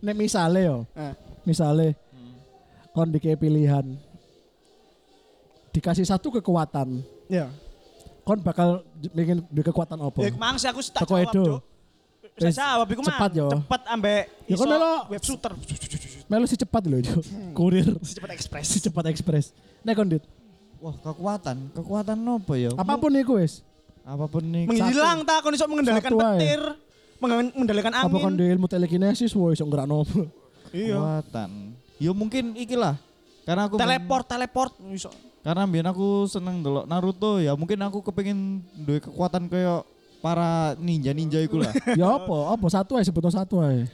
nek misale yo. Eh. Misale kon dikei pilihan dikasih satu kekuatan, Ya. kon bakal pengen duwe kekuatan apa? Ya mang sih aku tak jawab. Cuk. Saya Wis, jawab iku mang. cepat yo. Cepat ambek Ya, iso kon melo- web shooter. Melu si cepat lho, Jo. Kurir Secepat ekspres. si cepat ekspres. Nek kon dit, Wah, kekuatan. Kekuatan apa ya? apa pun iku wis. Apa pun nih. Menghilang tak kon iso mengendalikan petir, mengen- mengendalikan Apa kon angin. duwe ilmu telekinesis wo iso gerakno apa? Iya. Kekuatan. Ya mungkin iki lah. Karena aku Teleport, teleport iso. karena biar aku seneng delok Naruto ya mungkin aku kepengin duwe kekuatan kayak para ninja-ninja iku lah. Ya apa? Apa satu ae sebutno satu ae.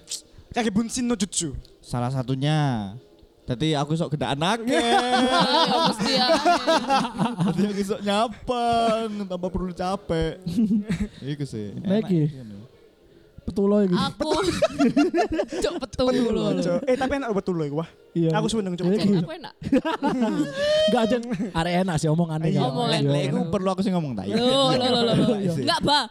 Kayak Bunshin no Jutsu. Salah satunya. Jadi aku sok gede anak. Ya mesti ya. Jadi aku sok nyapang tanpa perlu capek. Iku sih. Nah, Enak iki. Aku cok betul loh. Cuk. Eh tapi enak betul loh iku wah. Iya. Aku seneng cuk. Iki. Aku enak. Enggak aja arek enak sih. Iya, ya. omongan. Iya. Lek iku perlu aku sih ngomong loh, loh, loh. Iya. Enggak, Ba.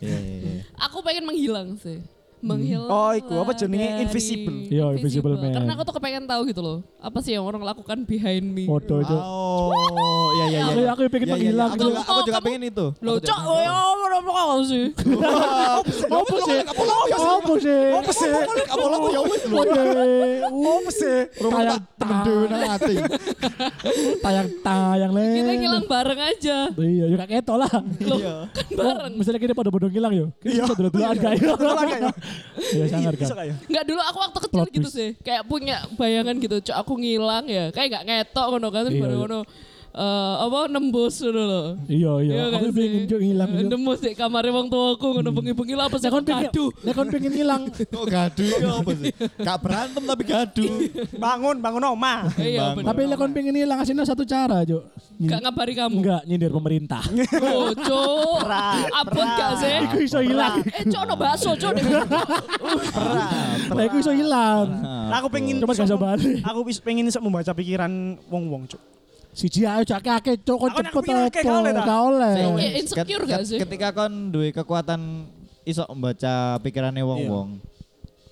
Iya iya iya. Aku pengen menghilang sih. Menghilang. Oh, iku apa jenenge? Invisible. Iya, Invisible Man. Karena aku tuh kepengen tahu gitu loh. Apa sih yang orang lakukan behind me? Foto itu. Oh, iya iya iya. Aku- aku pengen Iya, iya, iya. menghilang Aku juga aku juga Kamu- pengen itu. Loh, cok, apa sih? Apa sih? Apa sih? Apa sih? Kamu lo ya wis lho. Apa sih? Tayang Temen dhewe nang ati. tayang tayang le. Kita ngilang bareng aja. Iya, ya kayak keto lah. Iya. Kan bareng. Misalnya kita pada bodong hilang yo. Kita bisa dulu-duluan gak yo. Betulan gak? Iya, sangar Bisa kan. gak? Enggak dulu aku waktu kecil gitu sih. Kayak punya bayangan gitu. Cok aku ngilang ya. Kayak enggak ngetok ngono kan Iya, baru iya. ngono. Eh, apa nembus ngono loh. Iya, iya. Iya Aku gak pengen hilang. Eh, Nembus di kamar wong tuaku ngono bengi-bengi lah apa sih Nek kon kadu. nek kon pengen hilang. Kok gaduh ya apa sih? Gak berantem tapi gaduh. Bangun, bangun oma. Iya bener. Tapi nek kon pengen hilang aslinya satu cara, Juk. Enggak ngabari kamu. Enggak, nyindir pemerintah. Oh, cok. Berat, Abot gak sih? Iku iso hilang. Eh, cok no bakso, cok. Lah iku iso hilang. Aku pengen Coba iso gak balik. Aku pengen iso membaca pikiran wong-wong, cuk. Siji ayo cak akeh cok kon Aku nek cepet apa? ta? Gak oleh. Iya, insecure gak sih? Ketika kon duwe kekuatan iso membaca pikirannya wong-wong.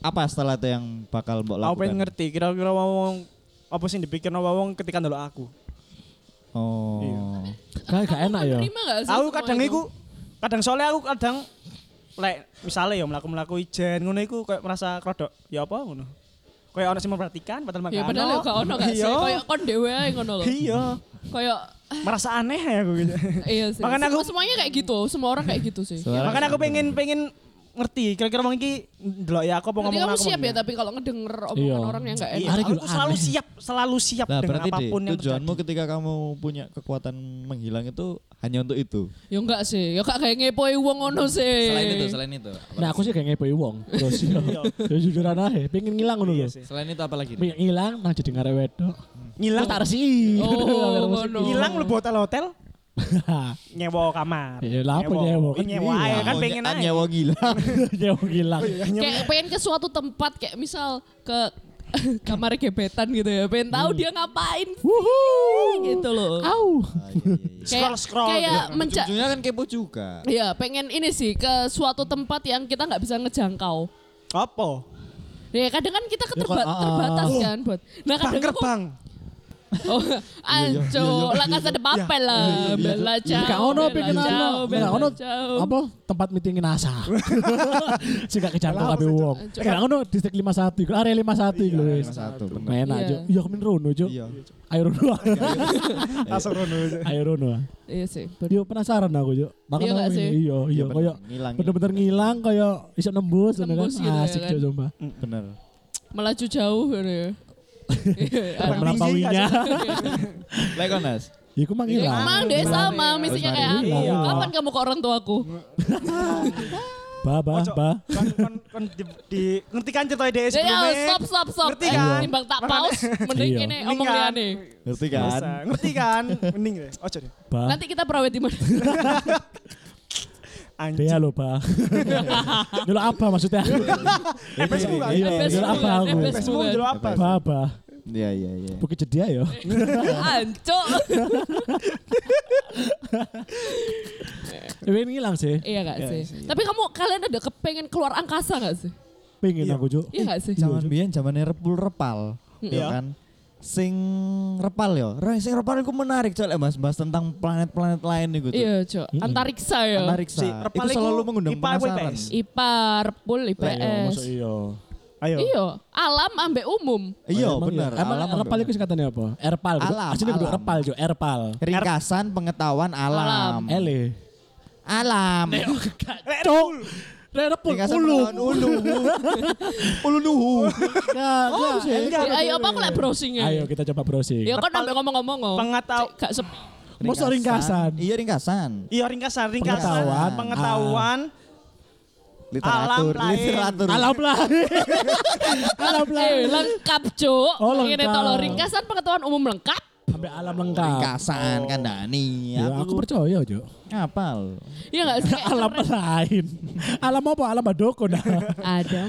Apa setelah itu yang bakal mbok Aku pengen lakukan? ngerti kira-kira wong apa sih yang dipikir wong ketika ndelok aku. Oh. Kayak gak enak ya. Aku kadang itu? iku kadang soalnya aku kadang lek misalnya ya melaku-melaku ijen ngono iku kayak merasa rodok ya apa ngono. Kayak orang sing memperhatikan padahal Ya makanya. padahal ya gak ono gak sih? Iya. Kayak kon dhewe ae ngono loh. Iya. Kayak Merasa aneh ya aku gitu. iya sih. Makanya aku- Semua- semuanya kayak gitu, semua orang kayak gitu sih. Makanya aku pengen pengen ngerti kira-kira wong iki ndelok ya aku apa Berarti ngomong kamu aku. siap apa ya enggak. tapi kalau ngedenger Iya. omongan orang yang gak Iya, enak. Aku dulu selalu aneh. siap, selalu siap Nah, dengan berarti apa pun deh, yang tujuanmu terjadi. ketika kamu punya kekuatan menghilang itu hanya untuk itu. Ya enggak sih, ya kak kayak ngepoi wong ngono sih. Selain itu, selain itu. apa Nah aku sih kayak ngepoi wong. Terus ya. Ya jujuran aja, pengen ngilang ngono Iya lho. sih. Selain itu apa lagi? Pengen ngilang nang jadi ngarep wedok. Ngilang. Tak resi. Oh, ngono. Ngilang lu hotel-hotel nyewa kamar. Ya, lah apa nyewa? Kan Nyewa iya. aja kan Oh, pengen ny- aja. nyewa gila. Nyewa ngilang. Kayak pengen ke suatu tempat kayak misal ke kamar gebetan gitu ya. Pengen tahu dia ngapain. gitu loh. Au. Kayak Scroll-scroll kayak gitu kan. menca Ujung-ujungnya kan kepo juga. Iya, pengen ini sih ke suatu tempat yang kita nggak bisa ngejangkau. Apa? Ya kadang kan kita Ya, keterba- kan, ah, terbatas ah. kan buat. Nah Bang kadang. Oh, anco, lah kasih ada papel lah, bela jauh. Gak ono pengen ono. Gak ono apa tempat meetingin NASA. Sing gak kabeh apa, wong. Gak ono distrik 51 iku, area 51 iku lho wis. Satu, bener. Enak, Iya. Iya kemen rono. Iya. Ayo rono. Langsung rono. Ayo rono. Iya sih. Yo penasaran aku, Cuk. Makanya Iya Iya, iya Iya, koyo bener-bener ngilang koyo iso nembus ngono kan. Nembus gitu ya Asik kan. Sumpah. Bener. Melaju jauh gitu ya. Dan Terbang melampauinya. Lekonas. Ya aku mah Ya, ngilang. Emang deh sama, misinya kayak aku. Iya. Kapan kamu ke orang tuaku? Ba ba ba. Kon kon di, di ngerti kan cerita ide Ya, sebelumnya. stop, stop, stop. Ngerti Eh, kan? timbang tak pause, mending Iya. ini omong kan? liane. Ngerti kan? Ngerti kan? Mending deh. Ojo deh. Ba. Nanti kita perawat di mana? Anjing. Lo ba. Dulu apa maksudnya? Kan? Iya, dulu apa aku? Dulu apa? Ba. Iya, iya, iya. Bukit Jedia ya. Ancok. Pengen ngilang sih. Iya gak sih? Tapi kamu kalian ada kepengen keluar angkasa gak sih? Pengen Iya. aku, Cuk. Iya gak sih? Zaman biyen zamane repul repal. Iya. Ya kan. Sing repal ya. Sing repal iku menarik Cok lek bahas-bahas tentang planet-planet lain iku. Cok. Iya, Cok. Antariksa ya. Antariksa. Si Itu repal iku selalu mengundang IPA penasaran. IPS? IPA, Repul, iya, IPS. masuk iya. Ayo. Iya, alam ambek umum. Iya, bener. Emang Alam repal itu singkatannya apa? Erpal. Alam, Aslinya kudu repal, Cuk. Erpal. ringkasan pengetahuan alam. Alam. Ele. Alam. Cuk. Repul Ringkasan ulu. ulu. Ulu nuhu. Enggak, enggak. Enggak, Ya, ayo apa aku lek browsingnya? Ayo kita coba browsing. Ya kan ambek ngomong-ngomong. oh. Pengatau- Gak sepi. Masa ringkasan? Iya ringkasan. Iya ringkasan, ringkasan Pengetahuan. pengetahuan, Literatur, Alam literatur. Alam lain. Alam Eh, lain. lengkap, Cuk. Oh, Ini lengkap. tolong ringkasan pengetahuan umum lengkap. Sampai alam lengkap. Ringkasan kan Dani. Ya, aku percaya, Cuk. ngapal. Iya gak sih? Alam lain. Alam apa? Alam badoko nah. Ada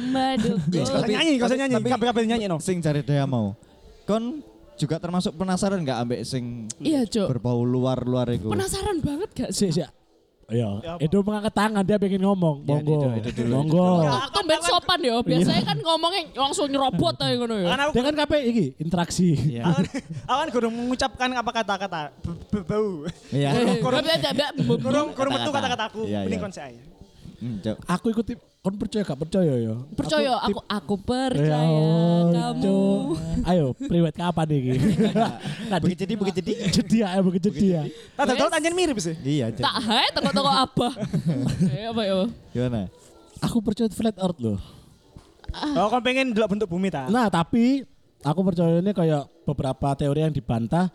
usah Tapi- nyanyi, tapi- nyanyi. tapi- Kabeh-kabeh nyanyi no. Sing cari daya mau. Kon juga termasuk penasaran nggak ambek sing Iya, berbau luar-luar itu? Penasaran banget gak sih? Iya, Ya itu mengangkat tangan dia pengen ngomong. Ya, Monggo. Monggo. dulu. Ya, Tumben sopan ya. Biasanya kan ngomongnya langsung nyerobot aja ngono ya. Kan aku Dia kan kape iki interaksi. Iya. Awan, awan kurang mengucapkan apa kata-kata bau. Iya. Kurang- Kurang metu Kata-kata. kata-kataku. Iya, Mending iya. kon saya. Hmm. Aku ikuti kon percaya gak percaya ya? Percaya aku aku Ya percaya Allah, kamu. Ayo, priwet kapan iki? Nah, Bukit jadi, bukit jadi. jadi ya, bukit jadi ya. Wes. tahu anjen mirip sih. Iya. Tak hai toko-toko apa? Eh apa ya? Gimana? Aku percaya flat earth loh. Oh, kon pengen delok bentuk bumi ta? Nah, tapi aku percaya ini kayak beberapa teori yang dibantah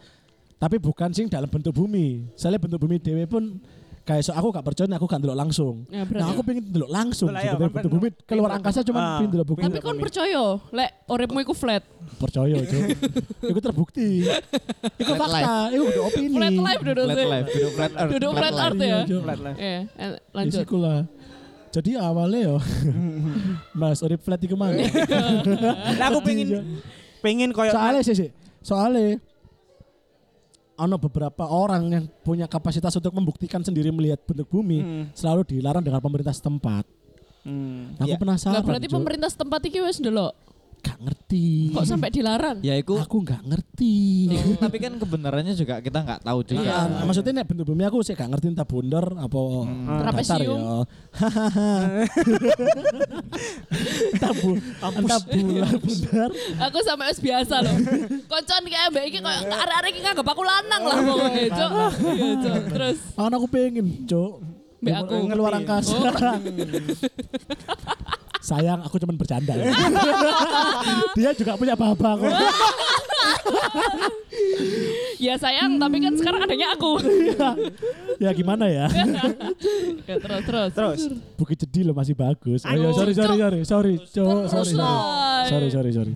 tapi bukan sing dalam bentuk bumi. Soalnya bentuk bumi dewe pun kayak so aku gak percaya aku gak ndelok langsung. Ya, nah, aku pengen ndelok langsung iya, sebenarnya kan bentuk bumi keluar angkasa cuma Ah, pengen ndelok bumi. Tapi kon percaya lek uripmu iku flat. percaya itu. itu terbukti. itu Flat fakta, itu udah opini. Flat life duduk Flat life, duduk flat earth. Duduk flat earth ya. Iya. Flat life. Iya, eh, Ya, lanjut. siku lah. Jadi awalnya yo Mas urip flat iku mana? Lah aku pengen pengen koyo soalnya sih sih soalnya ono beberapa orang yang punya kapasitas untuk membuktikan sendiri melihat bentuk bumi Hmm. selalu dilarang dengan pemerintah setempat. Hmm. Aku Ya. penasaran. Lah berarti Cuk. pemerintah setempat iki wis ndelok. Gak ngerti. Kok sampai dilarang? Ya iku Aku nggak ngerti. tapi kan kebenarannya juga kita nggak tahu juga. Iya, maksudnya nek bentuk bumi aku sih gak ngerti entah bundar apa datar Trapesium. ya. entah bu, entah bulan bundar. Aku sampai wis biasa loh. Koncoan kayak mbak iki koyo arek-arek iki nganggep aku lanang lah pokoknya, Cuk. Iya, Cuk. Terus aku pengen, Cuk. Mbak aku keluar ngerti. angkasa. Sayang, aku cuma bercanda. ya. Dia juga punya bapak kok. ya sayang, tapi kan sekarang adanya aku. ya gimana ya? Ya, terus terus. Terus. Bukit Jadi loh masih bagus. Oh, ya, sorry sorry sorry sorry sorry Terus sorry lah. sorry sorry sorry.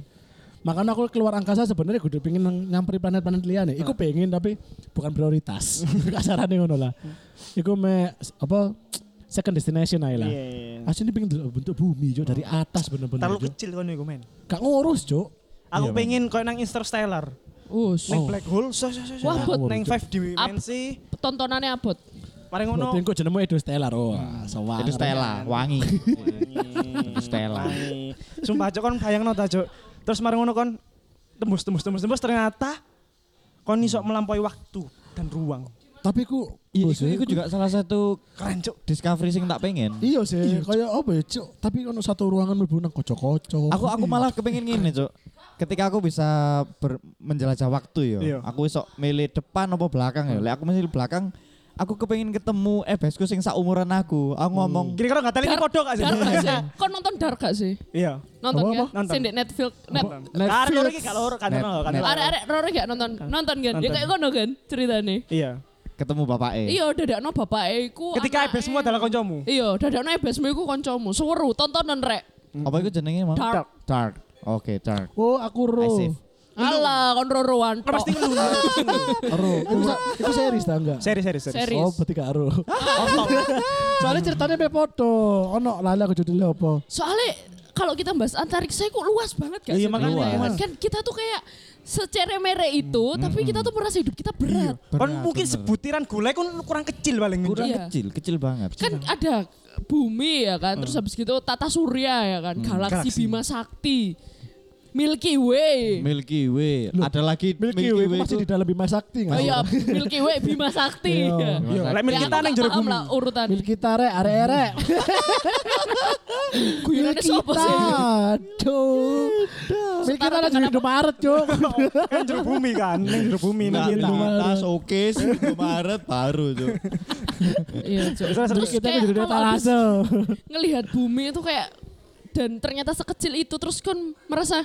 Makanya aku keluar angkasa sebenarnya gue pengen nang- nyamperin planet-planet liane. Iku pengen tapi bukan prioritas. Kasarannya ngono lah. Iku me apa second destination aja lah. Iya, iya. Asli pengen delok bentuk bumi Cuk dari atas bener-bener. Terlalu kecil kono iku men. Gak ngurus Cuk. Aku Iya, pengen koyo nang Interstellar. Us. Nang Oh. black hole. So, so, so, so. Wah, Bot. Nang 5 dimensi. Tontonannya abot. Mari Ngono. ngono. Kok jenemu Edo Stellar. Oh, sewang. Itu Stella, wangi. Stella. Wangi. Sumpah Cuk kon bayangno ta Cuk. Terus mari ngono kon tembus tembus tembus tembus ternyata kon iso melampaui waktu dan ruang. Tapi ku Iya, Bos, itu, itu juga salah satu Keren Cuk. discovery sing tak pengen. Iya sih, kayak apa ya, Cuk? Tapi ono satu ruangan mlebu nang kocok-kocok. Aku aku malah kepengen gini, Cuk. Ketika aku bisa ber- menjelajah waktu ya, Iya. aku iso milih depan apa belakang ya. Lek aku milih belakang, aku kepengen ketemu eh besku sing saumuran aku. Aku ngomong, Kira-kira enggak teli ini podo gak sih? Dark gak sih? Kok nonton Dark gak sih? Iya. Nonton Apa, apa? Nonton. Sing di Netflix. Net. Netflix. Karo loro iki gak loro kan kan. net. Arek-arek Roro gak nonton? Nonton kan? Ya Nonton. kayak ngono kan ceritanya. Iya. Ketemu bapak eh. Iya, dadakno bapake iku. Ketika anake- ebes semua adalah koncomu. Iya, dadakno ebesmu iku kancamu. Seweru tontonan rek. Apa itu jenenge mau? Dark. Dark. Oke, dark. Oh, aku ro. Alah, kon roroan. Kan pasti ngeluh. Ro. Itu, series ta enggak? Seri seri seri. Series. Oh, berarti gak ro. Soalnya ceritanya pe podo. Ono lali aku judulnya apa? Soalnya kalau kita bahas antariksa itu luas banget gak Iya, sih? makanya, Kan- luas. Kan kita tuh kayak seceremere itu, tapi kita tuh merasa hidup kita berat. Kan Berat, mungkin bener. sebutiran gulai kan kurang kecil paling kurang Iya. kecil, kecil banget. Kan ada bumi ya kan, terus habis gitu tata surya ya kan, galaksi, Galaksi. Bima Sakti, Milky Way. Milky Way. Loh, ada lagi Milky, Milky Way. Way masih di dalam Bima Sakti enggak? Oh iya, Milky Way Bima Sakti. Iya. iya. iya. Lah Milky Tare ning jero bumi. urutan. Milky Tare are-are. Guyonane sapa sih? Aduh. Milky Tare jero bumi Maret, Cuk. Kan jero bumi kan, ning jero bumi Milky Tare. Nah, tas oke, Indo Maret baru, Cuk. Iya, Cuk. Terus kita jadi talase. Ngelihat bumi itu kayak dan ternyata sekecil itu terus kan merasa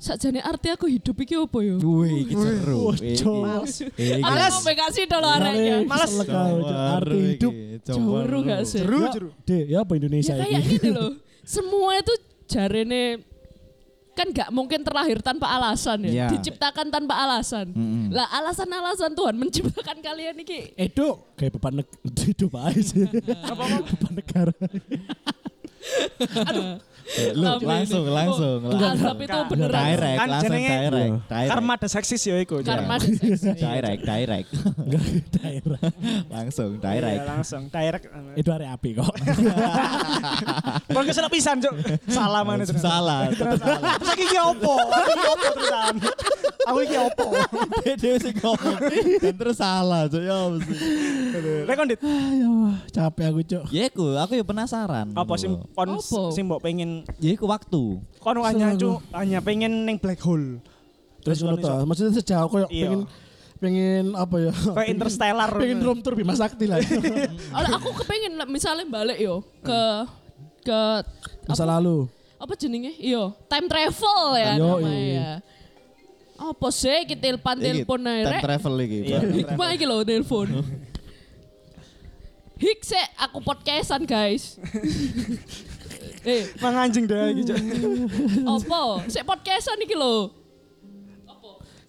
sakjane arti aku hidup iki apa ya? Wih, iki seru. Iki- iki- Males. mau kasih dulu arahnya. Males. Lekau, Cuk. Arti hidup. iki, Juru coba gak sih? Jeru, Ya, jeru. Dek, ya apa Indonesia Ya kayak gini loh. Semua itu jarene kan gak mungkin terlahir tanpa alasan ya. Ya. Diciptakan tanpa alasan. Mm-mm. Lah alasan-alasan Tuhan menciptakan kalian ini Edo kayak beban hidup aja sih. beban negara. 啊 呵 Lu langsung langsung langsung. Tapi itu beneran. Direct, Kan langsung direct, direct. Karma ada seksis ya iku. Karma Iya. dan seks. direct, direct. Enggak daerah. langsung Iya, direct. langsung direct. Itu hari api kok. Kon kesel pisan, Cuk. Salah mana Cuk. Salah. Terus iki ki opo? Iki opo terusan? Aku iki opo? Dia dia sih ngomong dan terus salah, Cuk. Ya mesti. Lek kon dit, Ayo, capek aku, Cuk. Ya aku, aku ya penasaran. apa sih kon Apa? sing mbok pengen Ya aku waktu. kon hanya Cuk, hanya pengen ning black hole. Terus ngono iso- Maksudnya sejauh koyo Iya. pengen pengen apa ya? Kayak interstellar. pengen room tour Bima Sakti lah. Aku kepengen misalnya balik yo ke ke Masa apa, lalu. apa jenenge? Iyo, time travel ya Yo, namanya iya. ya. Apa sih kita telepon telepon ae time travel lagi. Iya. Hikmah iki lho telepon. Hik sik aku podcastan guys. eh, Mang anjing deh iki, Cuk. apa? Sik podcastan iki lho.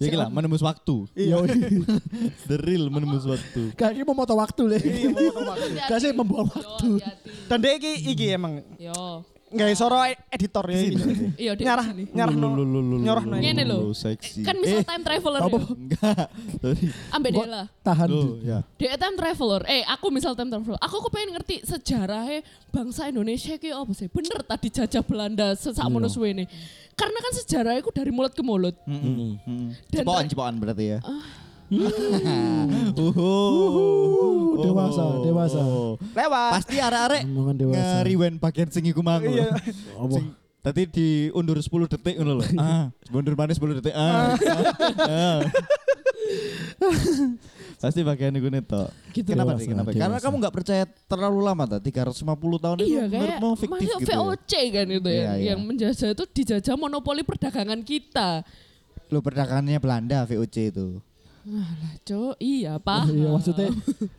Ya gila, menembus waktu. Iya. The real menembus waktu. Kayak ini mau moto waktu le. Gak sih membuang waktu. Yo, hati. Dan dia iki iki emang Yo. Nggak soro editor ya iki. Iya, Nyarah, sini. nyarah no. Nyarah no. Ngene lho. Seksi. Kan misal Eh, time traveler Apa? yo. enggak. Dia lah. tahan. Ya. Dia time traveler. Eh, aku misal time traveler. Aku kok pengen ngerti sejarahnya bangsa Indonesia ki apa sih? Bener tadi jajah Belanda sesak mono suwene. Karena kan sejarahnya itu dari mulut ke mulut. Ter- cipokan berarti ya. Uh, dewasa, dewasa. Lewat. Pasti arek-arek ngeriwen bagian sing iku mang. Iya. Tadi diundur 10 detik ngono lho. Ah, mundur mana 10 detik. Ah. ah. Pasti bagian iku neto. Gitu. Kenapa Dewasa, sih? Kenapa? Karena dewasa. kamu nggak percaya terlalu lama ta? 350 tahun itu Iya kayak menurutmu fiktif gitu. ya? VOC kan itu Iya, yang, iya. yang menjajah itu dijajah monopoli perdagangan kita. Lo perdagangannya Belanda VOC itu. Alah, Cuk, iya paham. Iya maksudnya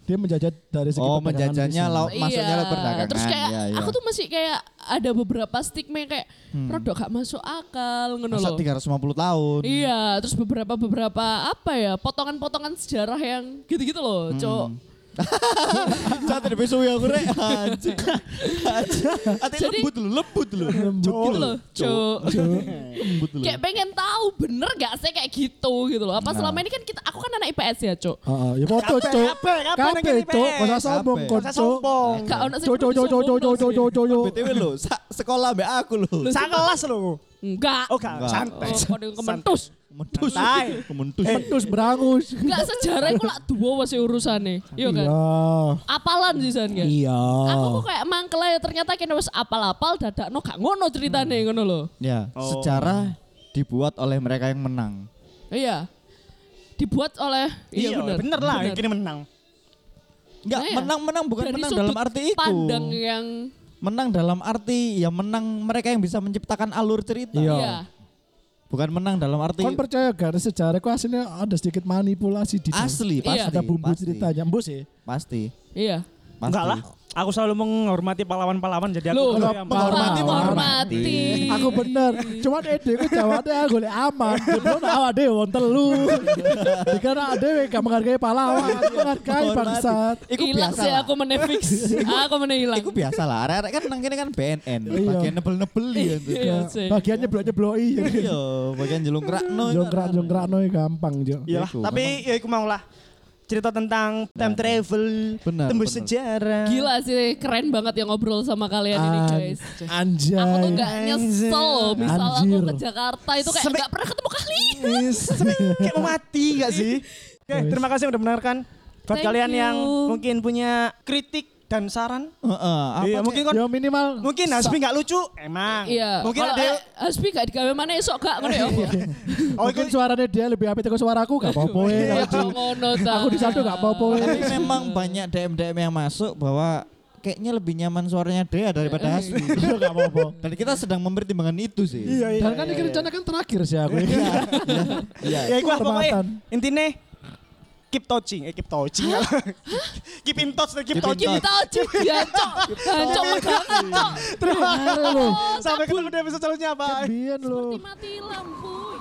dia menjajah dari segi Oh, perdagangan menjajahnya bisa. laut masuknya perdagangan. Iya. Terus kayak Iya, iya. aku tuh masih kayak ada beberapa stigma kayak produk gak masuk akal ngono Masa loh. 350 tahun. Iya, terus beberapa beberapa apa ya potongan-potongan sejarah yang gitu-gitu loh, Hmm. Cat lebih besok aku kure Anjing. Ati lembut lo, lembut lu. Lembut lu. cok, Lembut gitu lo. Kayak pengen tahu bener gak sih kayak gitu gitu loh. Apa nah. selama ini kan kita aku kan anak IPS ya, cok. Heeh, ya foto, kape, Kabeh, Cuk. Masa sombong kok, Cuk. Gak ono sing. Cok, cok, cok, cok, cok, cok, cok, cok. BTW lo, sekolah mbek aku lo. Sak kelas lu. Enggak. Oh, enggak. Santai. Oh, kok kementus. Kementus. Santai. Kementus. Mentus berangus. Enggak sejarah itu lah dua masih urusannya. Iya kan? Iya. Apalan sih San kan? Iya. Aku kok kayak mangkel ya ternyata kena wis apal-apal dadakno gak ngono ceritane ngono loh. Ya, Oh. sejarah dibuat oleh mereka yang menang. Iya. Dibuat oleh Iya, bener. bener lah, Bener. ini menang. Enggak, Nah, ya. menang-menang bukan Dari menang sudut dalam arti itu. Pandang yang Menang dalam arti ya menang mereka yang bisa menciptakan alur cerita. Iya. Bukan menang dalam arti Kon percaya gak sejarah ku aslinya ada sedikit manipulasi di asli, pasti. Iya. Ada bumbu pasti, ceritanya. Embus sih. Pasti. Iya. Pasti. Enggak lah. Aku selalu menghormati pahlawan-pahlawan jadi aku Loh, menghormati, menghormati. Aku bener. Cuma ide ku jawabnya aku golek aman. Belum awak dhewe wong telu. Dikira dhewe gak menghargai pahlawan, menghargai bangsat. Iku Hilang biasa sih aku meneh fix. Aku meneh hilang. Iku biasa lah. Arek-arek kan nang kene kan BNN. Iya. Bagian nebel-nebel ya. Iya. Bagian nyeblok-nyebloki. Iya, bagian jelungkrakno. Jongkrak-jongkrakno gampang, Jo. Iku, tapi ya iku mau lah. Cerita tentang time travel, Benar, tembus benar. sejarah. Gila sih, keren banget ya ngobrol sama kalian ini An- guys. Anjay. Aku tuh gak nyesel loh, misal aku ke Jakarta itu kayak Sampai- gak pernah ketemu kali. Sampai kayak mau mati gak sih? Oke, terima kasih udah mendengarkan. Buat Thank kalian you. yang mungkin punya kritik dan saran, Heeh, apa iya kayak- mungkin kan Yo minimal mungkin Hasbi nggak lucu, emang. Iya. Mungkin Kalau ada eh, Hasbi gak digawe mana esok gak ngono ya. oh mungkin itu suaranya dia lebih apik ke suaraku gak apa-apa. Ya Aku di- ngono ta. Aku di saldo gak apa-apa we. Tapi memang banyak DM-DM yang masuk bahwa kayaknya lebih nyaman suaranya Dea daripada Hasbi. Yo gak apa-apa. Dan kita sedang mempertimbangkan itu sih. iya iya. Dan kan ini rencana kan terakhir sih aku. Iya. Ya iku lah pokoknya Kehormatan. intinya keep touching, eh keep touching. keep in touch, keep, Keep in touching. Kita aja jancok. Jancok megangan cok. Terima Aduh, Sampai ketemu di episode selanjutnya, bye. Seperti mati lampu.